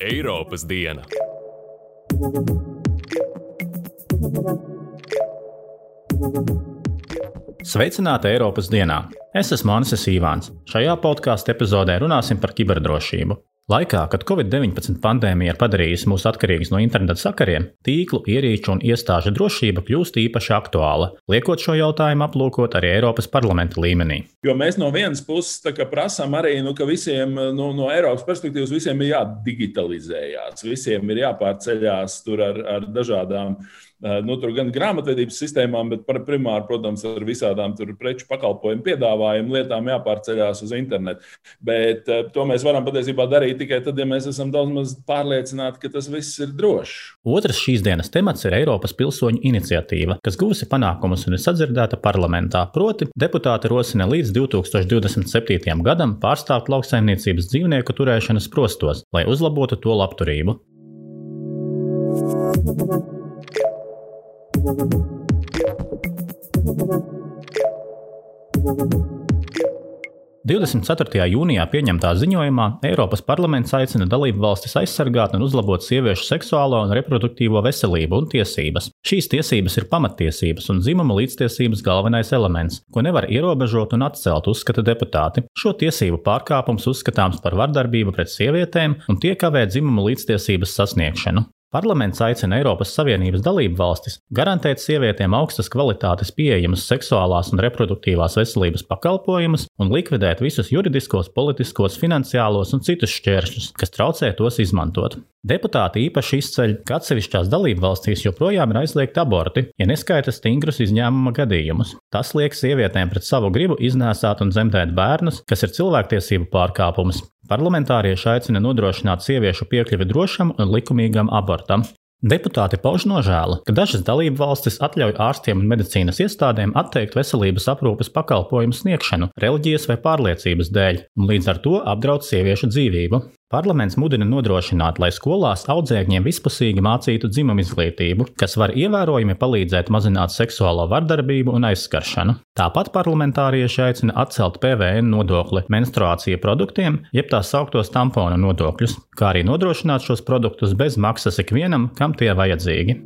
Eiropas diena. Sveicināti Eiropas dienā! Es esmu Ansis Ivāns. Šajā podkāstu epizodē runāsim par kiberdrošību. Laikā, kad Covid-19 pandēmija ir padarījusi mūs atkarīgus no interneta sakariem, tīklu, ierīču un iestāžu drošība kļūst īpaši aktuāla, liekot šo jautājumu aplūkot arī Eiropas parlamenta līmenī. Jo mēs no vienas puses prasām arī, nu, ka visiem nu, no Eiropas perspektīvas visiem ir jādigitalizējās, visiem ir jāpārceļās ar, ar dažādām nu, tur gan grāmatvedības sistēmām, bet par primāru, protams, ar visādām preču pakalpojumu piedāvājumu lietām jāpārceļās uz internetu. Bet uh, to mēs varam patiesībā darīt tikai tad, ja mēs esam daudz maz pārliecināti, ka tas viss ir drošs. Otrs šīs dienas temats ir Eiropas pilsoņu iniciatīva, kas guvusi panākumus un ir sadzirdēta parlamentā. Proti, deputāti rosina līdz 2027. gadam pārstāvot lauksaimniecības dzīvnieku turēšanas prostos, lai uzlabotu to labturību. Thank you. 24. jūnijā pieņemtā ziņojumā Eiropas parlaments aicina dalību valstis aizsargāt un uzlabot sieviešu seksuālo un reproduktīvo veselību un tiesības. Šīs tiesības ir pamatiesības un dzimuma līdztiesības galvenais elements, ko nevar ierobežot un atcelt, uzskata deputāti. Šo tiesību pārkāpums uzskatāms par vardarbību pret sievietēm un tie kavē dzimuma līdztiesības sasniegšanu. Parlaments aicina Eiropas Savienības dalību valstis garantēt sievietēm augstas kvalitātes pieejamas seksuālās un reproduktīvās veselības pakalpojumus un likvidēt visus juridiskos, politiskos, finansiālos un citus šķēršļus, kas traucē tos izmantot. Deputāti īpaši izceļ, ka atsevišķās dalību valstīs joprojām ir aizliegti aborti, ja neskaita stingrus izņēmuma gadījumus. Tas liek sievietēm pret savu gribu iznēsāt un dzemdēt bērnus, kas ir cilvēktiesību pārkāpums, Parlamentārieši aicina nodrošināt sieviešu piekļuvi drošam un likumīgam abortam. Deputāti pauž nožēlu, ka dažas dalību valstis atļauj ārstiem un medicīnas iestādēm atteikt veselības aprūpes pakalpojumu sniegšanu reliģijas vai pārliecības dēļ, un līdz ar to apdraud sieviešu dzīvību. Parlaments mudina nodrošināt, lai skolās audzēkņiem vispusīgi mācītu dzimumu izglītību, kas var ievērojami palīdzēt mazināt seksuālo vardarbību un aizskaršanu. Tāpat parlamentārieši aicina atcelt PVN nodokli menstruācija produktiem, jeb tā sauktos tamponu nodokļus, kā arī nodrošināt šos produktus bez maksas ikvienam, kam tie vajadzīgi.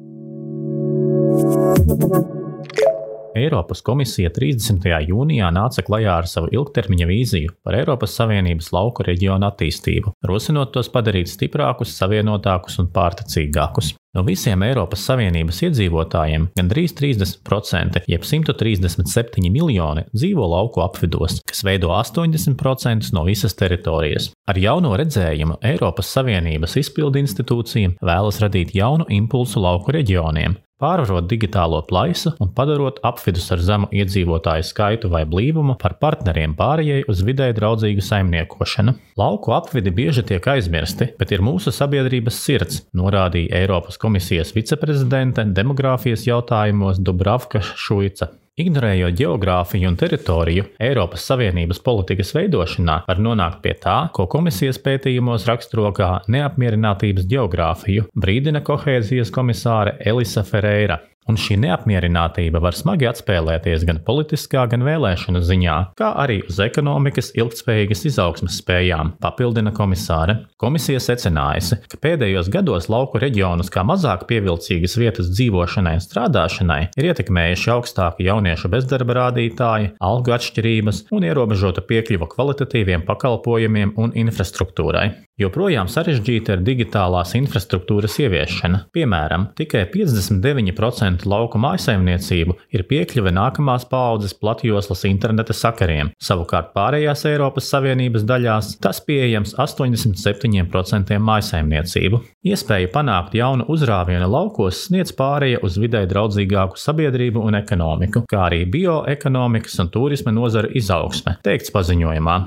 Eiropas komisija 30. jūnijā nāca klajā ar savu ilgtermiņa vīziju par Eiropas Savienības lauku reģionu attīstību, rosinot tos padarīt stiprākus, savienotākus un pārticīgākus. No visiem Eiropas Savienības iedzīvotājiem gandrīz 30%, jeb 137 miljoni, dzīvo lauku apvidos, kas veido 80% no visas teritorijas. Ar jauno redzējumu Eiropas Savienības izpildu institūcija vēlas radīt jaunu impulsu lauku reģioniem, pārvarot digitālo plaisu un padarot apvidus ar zemu iedzīvotāju skaitu vai blīvumu par partneriem pārējai uz vidē draudzīgu saimniekošanu. Lauku apvidi bieži tiek aizmirsti, bet ir mūsu sabiedrības sirds, norādīja Eiropas komisijas viceprezidente demogrāfijas jautājumos Dubravka Šuica. Ignorējot geogrāfiju un teritoriju, Eiropas Savienības politikas veidošanā var nonākt pie tā, ko komisijas pētījumos raksturo kā neapmierinātības geogrāfiju, brīdina kohēzijas komisāre Elisa Ferreira un šī neapmierinātība var smagi atspēlēties gan politiskā, gan vēlēšanu ziņā, kā arī uz ekonomikas ilgspējīgas izaugsmas spējām, papildina komisāre. Komisija secinājusi, ka pēdējos gados lauku reģionus kā mazāk pievilcīgas vietas dzīvošanai un strādāšanai ir ietekmējuši augstāki jauniešu bezdarba rādītāji, algu atšķirības un ierobežota piekļuva kvalitatīviem pakalpojumiem un infrastruktūrai. Joprojām sarežģīta ir digitālās infrastruktūras ieviešana. Piemēram, tikai 59% lauku mājsaimniecību ir piekļuve nākamās paaudzes platjoslas interneta sakariem, savukārt pārējās Eiropas Savienības daļās tas pieejams 87% mājsaimniecību. Iespēja panākt jaunu uzrāvienu laukos sniedz pārēja uz vidē draudzīgāku sabiedrību un ekonomiku, kā arī bioekonomikas un turisma nozara izaugsme, teikts paziņojumā.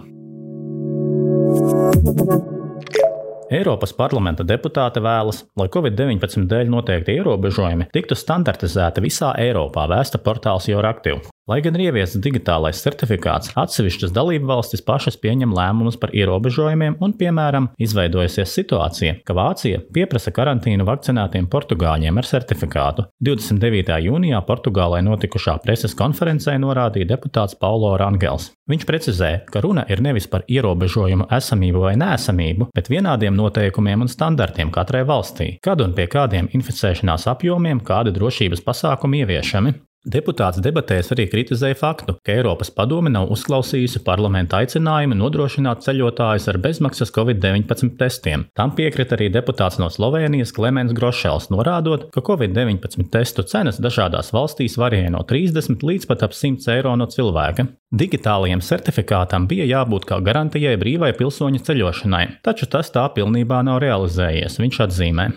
Eiropas parlamenta deputāte vēlas, lai Covid-19 dēļ noteikti ierobežojumi tiktu standartizēti visā Eiropā, vēsta portāls Euraktiv. Lai gan ir ieviests digitālais certifikāts, atsevišķas dalību valstis pašas pieņem lēmumus par ierobežojumiem, un, piemēram, izveidojusies situācija, ka Vācija pieprasa karantīnu vakcinētiem portugāļiem ar certifikātu. 29. jūnijā Portugālē notikušā preses konferencē norādīja deputāts Paulo Rangels. Viņš precizēja, ka runa ir nevis par ierobežojumu esamību vai nēsamību, bet vienādiem noteikumiem un standartiem katrai valstī, kad un pie kādiem inficēšanās apjomiem kādi drošības pasākumi ieviešami. Deputāts debatēs arī kritizēja faktu, ka Eiropas padome nav uzklausījusi parlamenta aicinājumu nodrošināt ceļotājus ar bezmaksas Covid-19 testiem. Tam piekrita arī deputāts no Slovenijas Klemens Grošels, norādot, ka Covid-19 testu cenas dažādās valstīs varēja no 30 līdz pat ap 100 eiro no cilvēka. Digitālajam certifikātam bija jābūt kā garantijai brīvai pilsoņu ceļošanai, taču tas tā pilnībā nav realizējies, viņš atzīmē.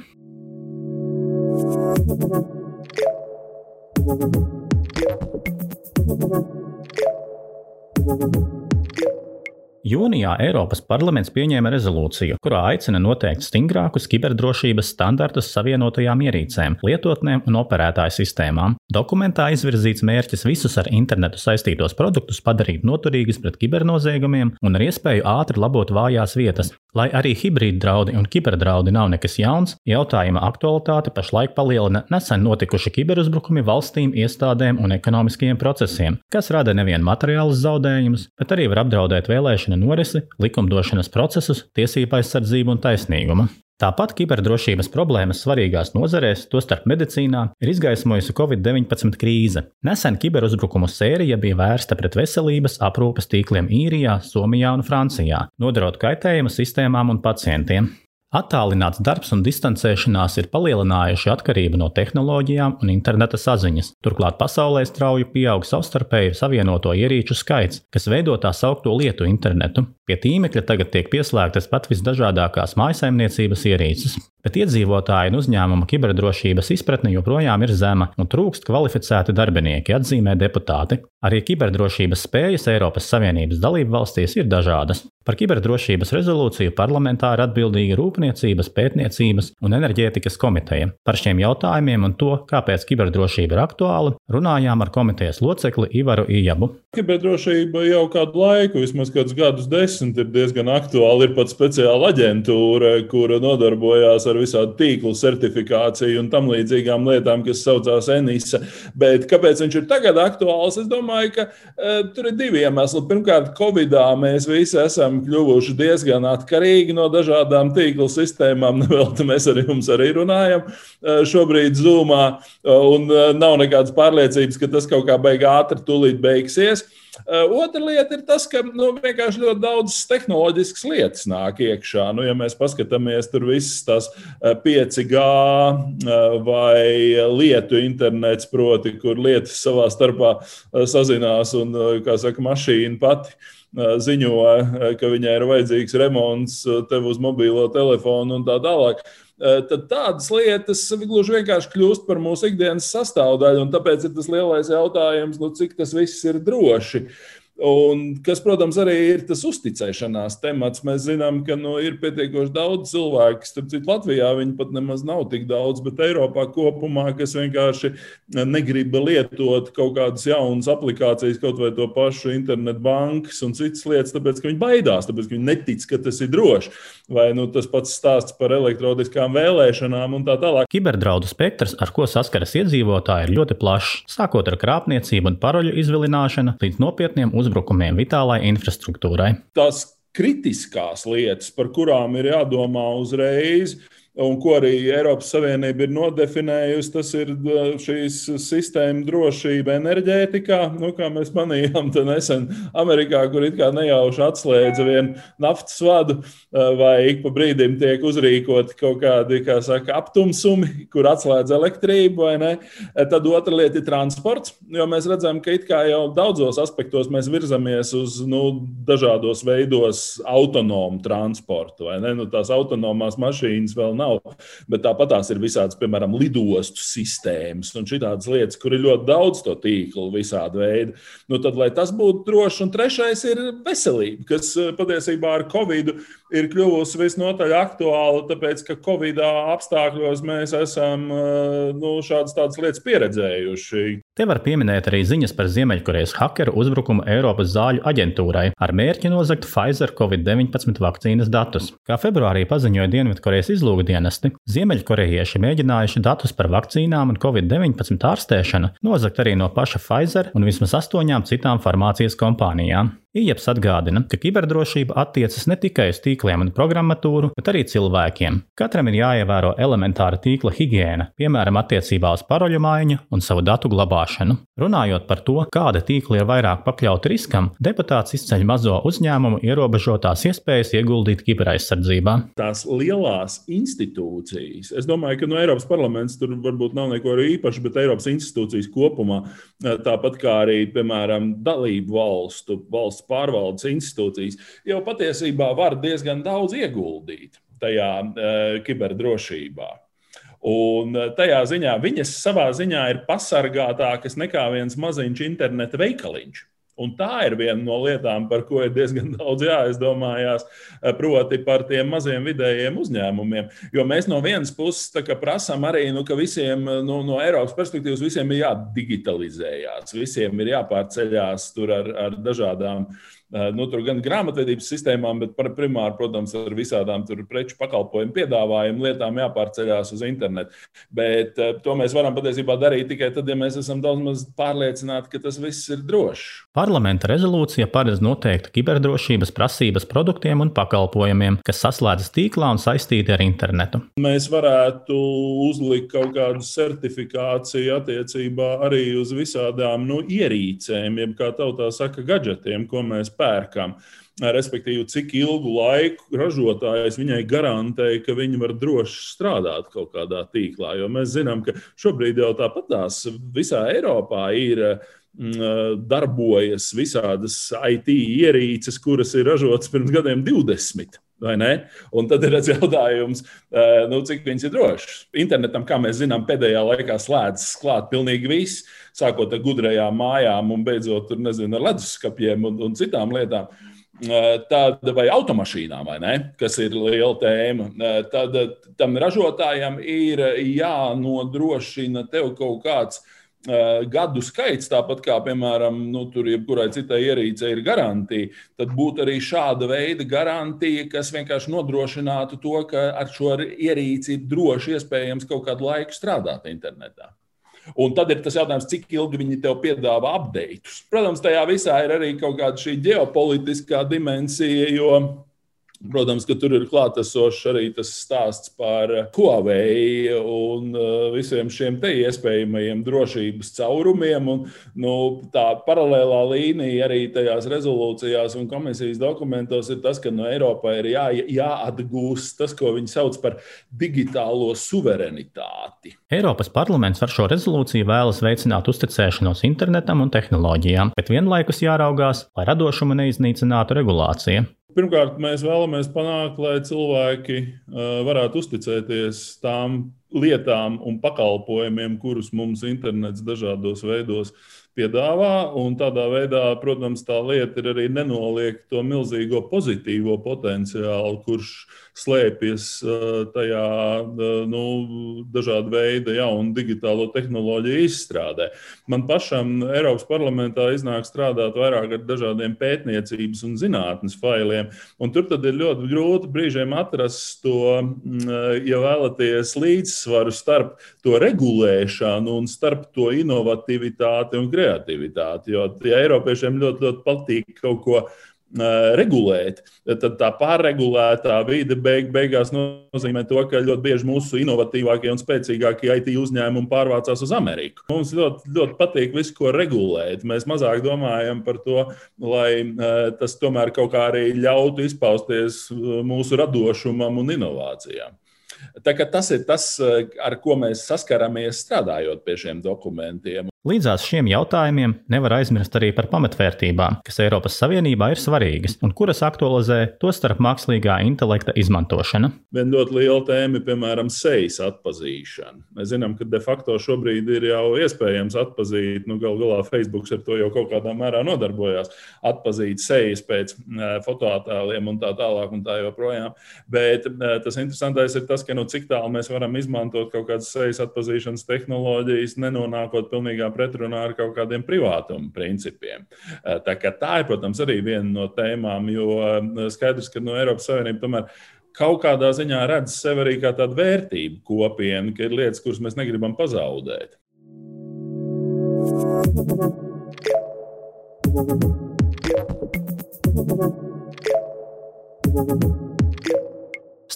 Thank you. Jūnijā Eiropas parlaments pieņēma rezolūciju, kurā aicina noteikt stingrākus kiberdrošības standartus savienotajām ierīcēm, lietotnēm un operētāju sistēmām. Dokumentā izvirzīts mērķis visus ar internetu saistītos produktus padarīt noturīgus pret kibernoziegumiem un ar iespēju ātri labot vājās vietas. Lai arī hibrīda draudi un kiberdraudi nav nekas jauns, jautājuma aktualitāte pašlaik palielina nesen notikuši kiberuzbrukumi valstīm, iestādēm un ekonomiskajiem procesiem, kas rada nevien materiālus zaudējumus, bet arī var apdraudēt vēlēšanu termiņa norisi, likumdošanas procesus, tiesību aizsardzību un taisnīgumu. Tāpat kiberdrošības problēmas svarīgās nozarēs, tostarp medicīnā, ir izgaismojusi Covid-19 krīze. Nesen kiberuzbrukumu sērija bija vērsta pret veselības aprūpes tīkliem Īrijā, Somijā un Francijā, nodarot kaitējumu sistēmām un pacientiem. Attālināts darbs un distancēšanās ir palielinājuši atkarību no tehnoloģijām un interneta saziņas. Turklāt pasaulē strauji pieaug savstarpēji savienoto ierīču skaits, kas veido tā saukto lietu internetu. Pie tīmekļa tagad tiek pieslēgtas pat visdažādākās mājasaimniecības ierīces bet iedzīvotāju un uzņēmumu kiberdrošības izpratne joprojām ir zema un trūkst kvalificēti darbinieki, atzīmē deputāti. Arī kiberdrošības spējas Eiropas Savienības dalību valstīs ir dažādas. Par kiberdrošības rezolūciju parlamentā ir atbildīga Rūpniecības, Pētniecības un enerģētikas komiteja. Par šiem jautājumiem un to, kāpēc kiberdrošība ir aktuāla, runājām ar komitejas locekli Ivaru Ijabu. Kiberdrošība jau kādu laiku, vismaz kādus gadus desmit, ir diezgan aktuāla. Ir pat speciāla aģentūra, kura nodarbojās ar visādu tīklu certifikāciju un tam līdzīgām lietām, kas saucās Enisa. Bet kāpēc viņš ir tagad aktuāls? Es domāju, ka uh, tur ir divi iemesli. Pirmkārt, Covidā mēs visi esam kļuvuši diezgan atkarīgi no dažādām tīklu sistēmām. Vēl mēs ar jums arī runājam uh, šobrīd Zoomā, uh, un uh, nav nekādas pārliecības, ka tas kaut kā beigās ātri tūlīt beigsies. Otra lieta ir tas, ka nu, vienkārši ļoti daudz tehnoloģiskas lietas nāk iekšā. Nu, ja mēs paskatāmies tur visas tās 5G eh, eh, vai lietu internets, proti, kur lietas savā starpā sazinās un, kā saka, mašīna pati ziņo, ka viņai ir vajadzīgs remonts tev uz mobilo telefonu un tā tālāk. Eh, tad tādas lietas gluži vienkārši kļūst par mūsu ikdienas sastāvdaļu. Tāpēc ir tas lielais jautājums, nu, cik tas viss ir droši. Un, kas, protams, arī ir tas uzticēšanās temats. Mēs zinām, ka nu, ir pietiekoši daudz cilvēku, starp citu, Latvijā viņi pat nemaz nav tik daudz, bet Eiropā kopumā, kas vienkārši negrib lietot kaut kādas jaunas aplikācijas, kaut vai to pašu internetu bankas un citas lietas, tāpēc, ka viņi baidās, tāpēc, ka viņi netic, ka tas ir droši. Vai nu, tas pats stāsts par elektroniskām vēlēšanām un tā tālāk. Kiberdraudu spektrs, ar ko saskaras iedzīvotāji, ir ļoti plašs, sākot ar krāpniecību un paroļu izvilināšanu līdz nopietniem uzmanībām uzbrukumiem vitālai infrastruktūrai. Tās kritiskās lietas, par kurām ir jādomā uzreiz, un ko arī Eiropas Savienība ir nodefinējusi, tas ir šīs sistēma drošība enerģētikā. Nu, kā mēs manījām, tad nesen Amerikā, kur it kā nejauši atslēdza vienu naftas vadu, vai ik pa brīdim tiek uzrīkoti kaut kādi, kā saka, aptumsumi, kur atslēdz elektrību, vai ne. Tad otra lieta ir transports, jo mēs redzam, ka it kā jau daudzos aspektos mēs virzamies uz nu, dažādos veidos autonomu transportu, vai ne. Nu, tās autonomās mašīnas vēl nav nav. Bet tāpat tās ir visādas, piemēram, lidostu sistēmas un šādas lietas, kur ir ļoti daudz to tīklu, visādi veidi. Nu, tad, lai tas būtu droši, un trešais ir veselība, kas eh, patiesībā ar Covid ir kļuvusi visnotaļ aktuāla, tāpēc, ka Covid apstākļos mēs esam eh, nu, šādas lietas pieredzējuši. Te var pieminēt arī ziņas par Ziemeļkorejas hakeru uzbrukumu Eiropas zāļu aģentūrai ar mērķi nozagt Pfizer Covid-19 vakcīnas datus. Kā februārī paziņoja Dienvidkorejas izlūkdienesti, Ziemeļkorejieši mēģinājuši datus par vakcīnām un Covid-19 ārstēšanu nozagt arī no paša Pfizer un vismaz astoņām citām farmācijas kompānijām. IEPS atgādina, ka kiberdrošība attiecas ne tikai uz tīkliem un programmatūru, bet arī cilvēkiem. Katram ir jāievēro elementāra tīkla higiēna, piemēram, attiecībā uz paroļu maiņu un savu datu glabāšanu. Runājot par to, kāda tīkla ir vairāk pakļauta riskam, deputāts izceļ mazo uzņēmumu ierobežotās iespējas ieguldīt kiberaizsardzībā. Tās lielās institūcijas, es domāju, ka no Eiropas parlaments tur varbūt nav neko īpaša, bet Eiropas institūcijas kopumā, tāpat kā arī, piemēram, dalību valstu valsts pārvaldes institūcijas jau patiesībā var diezgan daudz ieguldīt tajā uh, kiberdrošībā. Un eh, tajā ziņā viņas savā ziņā ir pasargātākas nekā viens maziņš interneta veikaliņš. Un tā ir viena no lietām, par ko ir diezgan daudz jāizdomājās, eh, proti par tiem maziem vidējiem uzņēmumiem. Jo mēs no vienas puses prasām arī, nu, ka visiem nu, no Eiropas perspektīvas visiem ir jādigitalizējās, visiem ir jāpārceļās ar, ar dažādām uh, nu, gan grāmatvedības sistēmām, bet primāri, protams, ar visādām preču pakalpojumu piedāvājumu lietām jāpārceļās uz internetu. Bet to mēs varam patiesībā darīt tikai tad, ja mēs esam daudz maz pārliecināti, ka tas viss ir drošs. Parlamenta rezolūcija paredz noteikti kiberdrošības prasības produktiem un pakalpojumiem, kas saslēdzas tīklā un saistīti ar internetu. Mēs varētu uzlikt kaut kādu certifikāciju attiecībā arī uz visādām nu, ierīcēm, jeb kā tautā saka, gadgetiem, ko mēs pērkam. Respektīvi, cik ilgu laiku ražotājs viņai garantēja, ka viņi var droši strādāt kaut kādā tīklā. Jo mēs zinām, ka šobrīd jau tāpat tās visā Eiropā ir mm, darbojas visādas IT ierīces, kuras ir ražotas pirms gadiem 20. Un tad ir jautājums, nu, cik viņas ir drošas. Internetam, kā mēs zinām, pēdējā laikā slēdzas klāt pilnīgi viss, sākot ar gudrajām mājām un beidzot nezinu, ar leduskapiem un, un citām lietām. Tad, vai automašīnām, vai ne, kas ir liela tēma, tad tam ražotājam ir jānodrošina tev kaut kāds uh, Eh, gadu skaits, tāpat kā, piemēram, nu, tur jebkurai citai ierīcei ir garantija, tad būtu arī šāda veida garantija, kas vienkārši nodrošinātu to, ka ar šo ierīci ir droši iespējams kaut kādu laiku strādāt internetā. Un tad ir tas jautājums, cik ilgi viņi tev piedāvā updates. Protams, tajā visā ir arī kaut kāda šī ģeopolitiskā dimensija, jo Protams, ka tur ir klātesošs arī tas stāsts par Huawei un uh, visiem šiem te iespējamajiem drošības caurumiem. Un, nu, tā paralēlā līnija arī tajās rezolūcijās un komisijas dokumentos ir tas, ka no Eiropai ir jā, jāatgūst tas, ko viņi sauc par digitālo suverenitāti. Eiropas parlaments ar šo rezolūciju vēlas veicināt uzticēšanos internetam un tehnoloģijām, bet vienlaikus jāraugās, lai radošumu neiznīcinātu regulācija. Pirmkārt, mēs vēlamies panākt, lai cilvēki varētu uzticēties tām lietām un pakalpojumiem, kurus mums internets dažādos veidos piedāvā. Tādā veidā, protams, tā lieta ir arī nenoliegt to milzīgo pozitīvo potenciālu, kurš slēpjas tajā nu, dažāda veida jaunu digitālo tehnoloģiju izstrādē. Man pašam Eiropas parlamentā iznāk strādāt vairāk ar dažādiem pētniecības un zinātnes failiem, un tur ir ļoti grūti brīžiem atrast to, ja vēlaties, līdzsvaru starp to regulēšanu un starp to inovatīvitāti un kreativitāti. Jo ja Eiropiešiem ļoti, ļoti patīk kaut ko regulēt, tad tā pārregulētā vide beig, beigās nozīmē to, ka ļoti bieži mūsu inovatīvākie un spēcīgākie IT uzņēmumi pārvācās uz Ameriku. Mums ļoti, ļoti patīk visu, ko regulēt. Mēs mazāk domājam par to, lai tas tomēr kaut kā arī ļautu izpausties mūsu radošumam un inovācijām. Tas ir tas, ar ko mēs saskaramies strādājot pie šiem dokumentiem. Līdzās šiem jautājumiem nevar aizmirst arī par pamatvērtībām, kas Eiropas Savienībā ir svarīgas un kuras aktualizē to starp mākslīgā intelekta izmantošana. Viena ļoti liela tēma ir, piemēram, sejas atpazīšana. Mēs zinām, ka de facto šobrīd ir jau iespējams atpazīt, nu, galu galā Facebook ar to jau kaut kādā mērā nodarbojās, atpazīt sejas pēc fotoattēliem un tā tālāk un tā joprojām. Bet tas interesantais ir tas, ka nu, cik tālu mēs varam izmantot kaut kādas sejas atpazīšanas tehnoloģijas, nenonākot pilnīgā pretrunā ar kaut kādiem privātuma principiem. Tā, tā ir, protams, arī viena no tēmām, jo skaidrs, ka no Eiropas Savienības tomēr kaut kādā ziņā redz sevi arī kā tādu vērtību kopienu, ka ir lietas, kuras mēs negribam pazaudēt.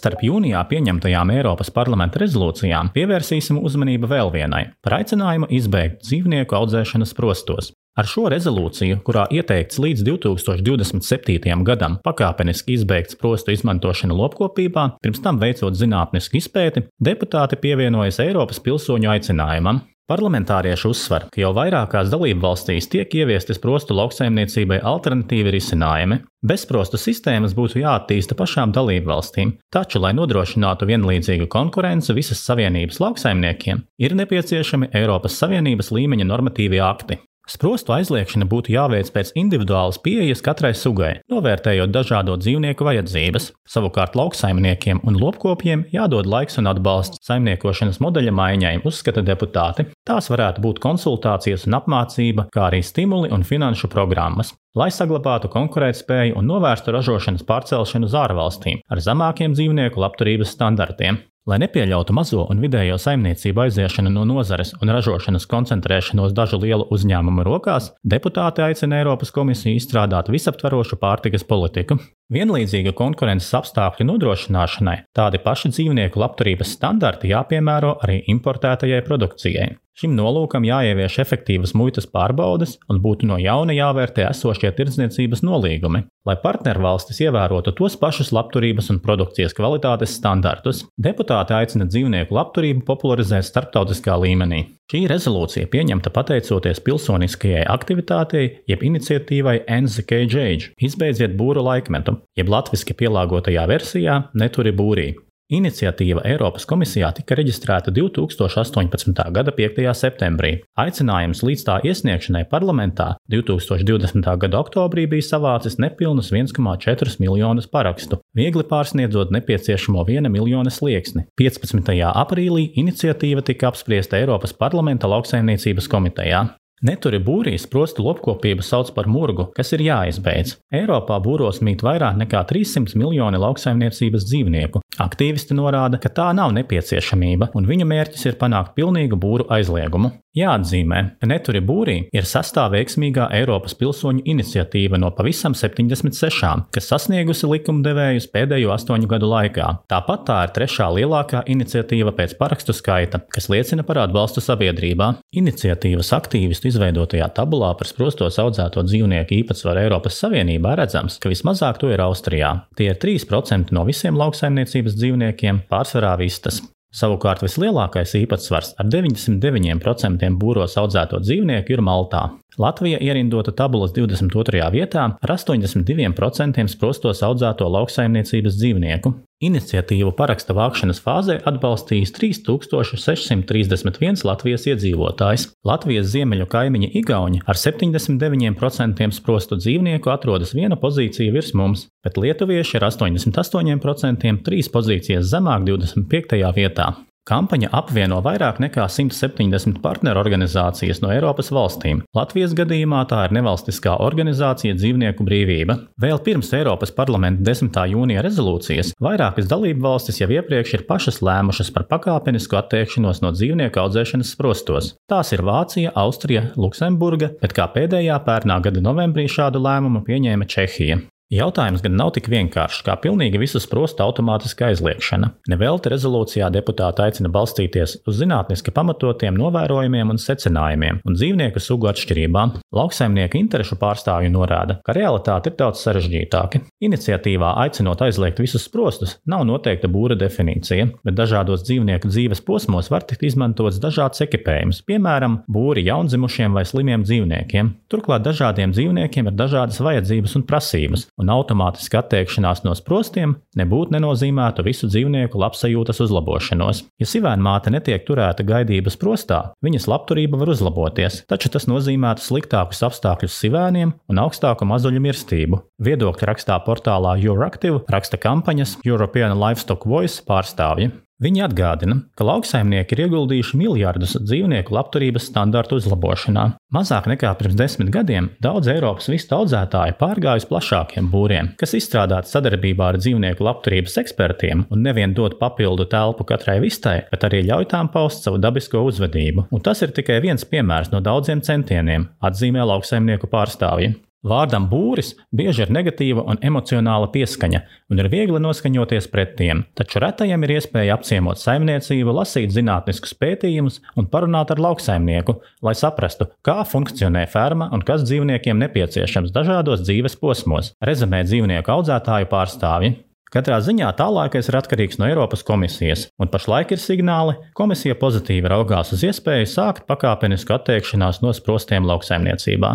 Starp jūnijā pieņemtajām Eiropas parlamenta rezolūcijām pievērsīsim uzmanību vēl vienai - par aicinājumu izbeigt dzīvnieku audzēšanas prostos. Ar šo rezolūciju, kurā ieteikts līdz 2027. gadam pakāpeniski izbeigt sprostu izmantošanu lopkopībā, pirms tam veicot zinātnisku izpēti, deputāti pievienojas Eiropas pilsoņu aicinājumam. Parlamentārieši uzsver, ka jau vairākās dalību valstīs tiek ieviesti sprostu lauksaimniecībai alternatīvi risinājumi. Bezsprostu sistēmas būtu jāattīsta pašām dalību valstīm, taču, lai nodrošinātu vienlīdzīgu konkurenci visas Savienības lauksaimniekiem, ir nepieciešami Eiropas Savienības līmeņa normatīvi akti. Sprostu aizliekšana būtu jāveic pēc individuālas pieejas katrai sugai, novērtējot dažādo dzīvnieku vajadzības. Savukārt lauksaimniekiem un lopkopiem jādod laiks un atbalsts saimniekošanas modeļa maiņai, uzskata deputāti. Tās varētu būt konsultācijas un apmācība, kā arī stimuli un finanšu programmas. Lai saglabātu konkurētspēju un novērstu ražošanas pārcelšanu uz ārvalstīm ar zemākiem dzīvnieku labturības standartiem. Lai nepieļautu mazo un vidējo saimniecību aiziešanu no nozares un ražošanas koncentrēšanos dažu lielu uzņēmumu rokās, deputāti aicina Eiropas komisiju izstrādāt visaptverošu pārtikas politiku. Vienlīdzīga konkurences apstākļu nodrošināšanai tādi paši dzīvnieku labturības standarti jāpiemēro arī importētajai produkcijai. Šim nolūkam jāievieš efektīvas muitas pārbaudes un būtu no jauna jāvērtē esošie tirdzniecības nolīgumi, lai partnervalstis ievērotu tos pašus labturības un produkcijas kvalitātes standartus. Deputāti aicina dzīvnieku labturību popularizēt starptautiskā līmenī. Šī rezolūcija pieņemta pateicoties pilsoniskajai aktivitātei, jeb iniciatīvai NZKJ - izbeidziet būru laikmetu, jeb latviešu pielāgotajā versijā Neturi būrī. Iniciatīva Eiropas komisijā tika reģistrēta 2018. gada 5. septembrī. Aicinājums līdz tā iesniegšanai parlamentā 2020. gada oktobrī bija savācis nepilnus 1,4 miljonus parakstu, viegli pārsniedzot nepieciešamo 1 miljona slieksni. 15. aprīlī iniciatīva tika apspriesta Eiropas parlamenta lauksaimniecības komitejā. Neturi būrīs prostu lopkopību sauc par murgu, kas ir jāizbeidz. Eiropā būros mīt vairāk nekā 300 miljoni lauksaimniecības dzīvnieku. Aktīvisti norāda, ka tā nav nepieciešamība, un viņu mērķis ir panākt pilnīgu būru aizliegumu. Jāatzīmē, ka Neturi būrī ir sastā veiksmīgā Eiropas pilsoņu iniciatīva no pavisam 76, kas sasniegusi likumdevējus pēdējo astoņu gadu laikā. Tāpat tā ir trešā lielākā iniciatīva pēc parakstu skaita, kas liecina par atbalstu sabiedrībā. Iniciatīvas aktīvistu izveidotajā tabulā par sprostos audzēto dzīvnieku īpatsvaru Eiropas Savienībā redzams, ka vismazāk to ir Austrijā. Tie ir 3% no visiem lauksaimniecības dzīvniekiem, pārsvarā vistas. Savukārt vislielākais īpatsvars ar 99% būros audzēto dzīvnieku ir Maltā. Latvija ierindota tabulas 22. vietā ar 82% sprostos audzēto lauksaimniecības dzīvnieku. Iniciatīvu paraksta vākšanas fāzē atbalstījis 3631 Latvijas iedzīvotājs. Latvijas ziemeļu kaimiņi Igauni ar 79% sprostu dzīvnieku atrodas viena pozīcija virs mums, bet lietuvieši ar 88% trīs pozīcijas zemāk 25. vietā. Kampaņa apvieno vairāk nekā 170 partnerorganizācijas no Eiropas valstīm. Latvijas gadījumā tā ir nevalstiskā organizācija Dzīvnieku brīvība. Vēl pirms Eiropas parlamenta 10. jūnija rezolūcijas vairākas dalību valstis jau iepriekš ir pašas lēmušas par pakāpenisku atteikšanos no dzīvnieku audzēšanas sprostos. Tās ir Vācija, Austrija, Luksemburga, bet kā pēdējā pērnā gada novembrī šādu lēmumu pieņēma Čehija. Jautājums gan nav tik vienkāršs kā pilnīgi visu sprostu automātiska aizliekšana. Nevelti rezolūcijā deputāti aicina balstīties uz zinātniski pamatotiem novērojumiem un secinājumiem un dzīvnieku sugu atšķirībām. Lauksaimnieku interešu pārstāvju norāda, ka realitāte ir daudz sarežģītāka. Iniciatīvā aicinot aizliegt visus sprostus, nav noteikta būra definīcija, bet dažādos dzīvnieku dzīves posmos var tikt izmantots dažāds ekipējums, piemēram, būri jaundzimušiem vai slimiem dzīvniekiem. Turklāt dažādiem dzīvniekiem ir dažādas vajadzības un prasības un automātiska atteikšanās no sprostiem nebūtu nenozīmētu visu dzīvnieku labsajūtas uzlabošanos. Ja sivēna māte netiek turēta gaidības prostā, viņas labturība var uzlaboties, taču tas nozīmētu sliktākus apstākļus sivēniem un augstāku mazuļu mirstību. Viedokļu rakstā portālā Euractiv raksta kampaņas European Livestock Voice pārstāvji. Viņi atgādina, ka lauksaimnieki ir ieguldījuši miljardus dzīvnieku labturības standartu uzlabošanā. Mazāk nekā pirms desmit gadiem daudz Eiropas vistu audzētāji pārgājuši plašākiem būriem, kas izstrādāti sadarbībā ar dzīvnieku labturības ekspertiem un nevien dod papildu telpu katrai vistai, bet arī ļauj tām paust savu dabisko uzvedību. Un tas ir tikai viens piemērs no daudziem centieniem, atzīmē lauksaimnieku pārstāvji. Vārdam būris bieži ir negatīva un emocionāla pieskaņa, un ir viegli noskaņoties pret tiem, taču retajam ir iespēja apciemot saimniecību, lasīt zinātniskus pētījumus un parunāt ar lauksaimnieku, lai saprastu, kā funkcionē ferma un kas dzīvniekiem nepieciešams dažādos dzīves posmos, rezumē dzīvnieku audzētāju pārstāvji. Katrā ziņā tālākais ir atkarīgs no Eiropas komisijas, un pašlaik ir signāli, ka komisija pozitīvi raugās uz iespēju sākt pakāpenisku atteikšanās no sprostiem lauksaimniecībā.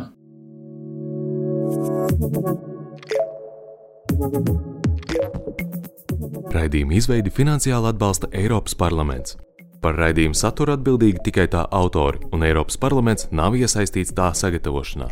Raidījuma izveidi finansiāli atbalsta Eiropas parlaments. Par raidījumu saturu atbildīgi tikai tā autori, un Eiropas parlaments nav iesaistīts tā sagatavošanā.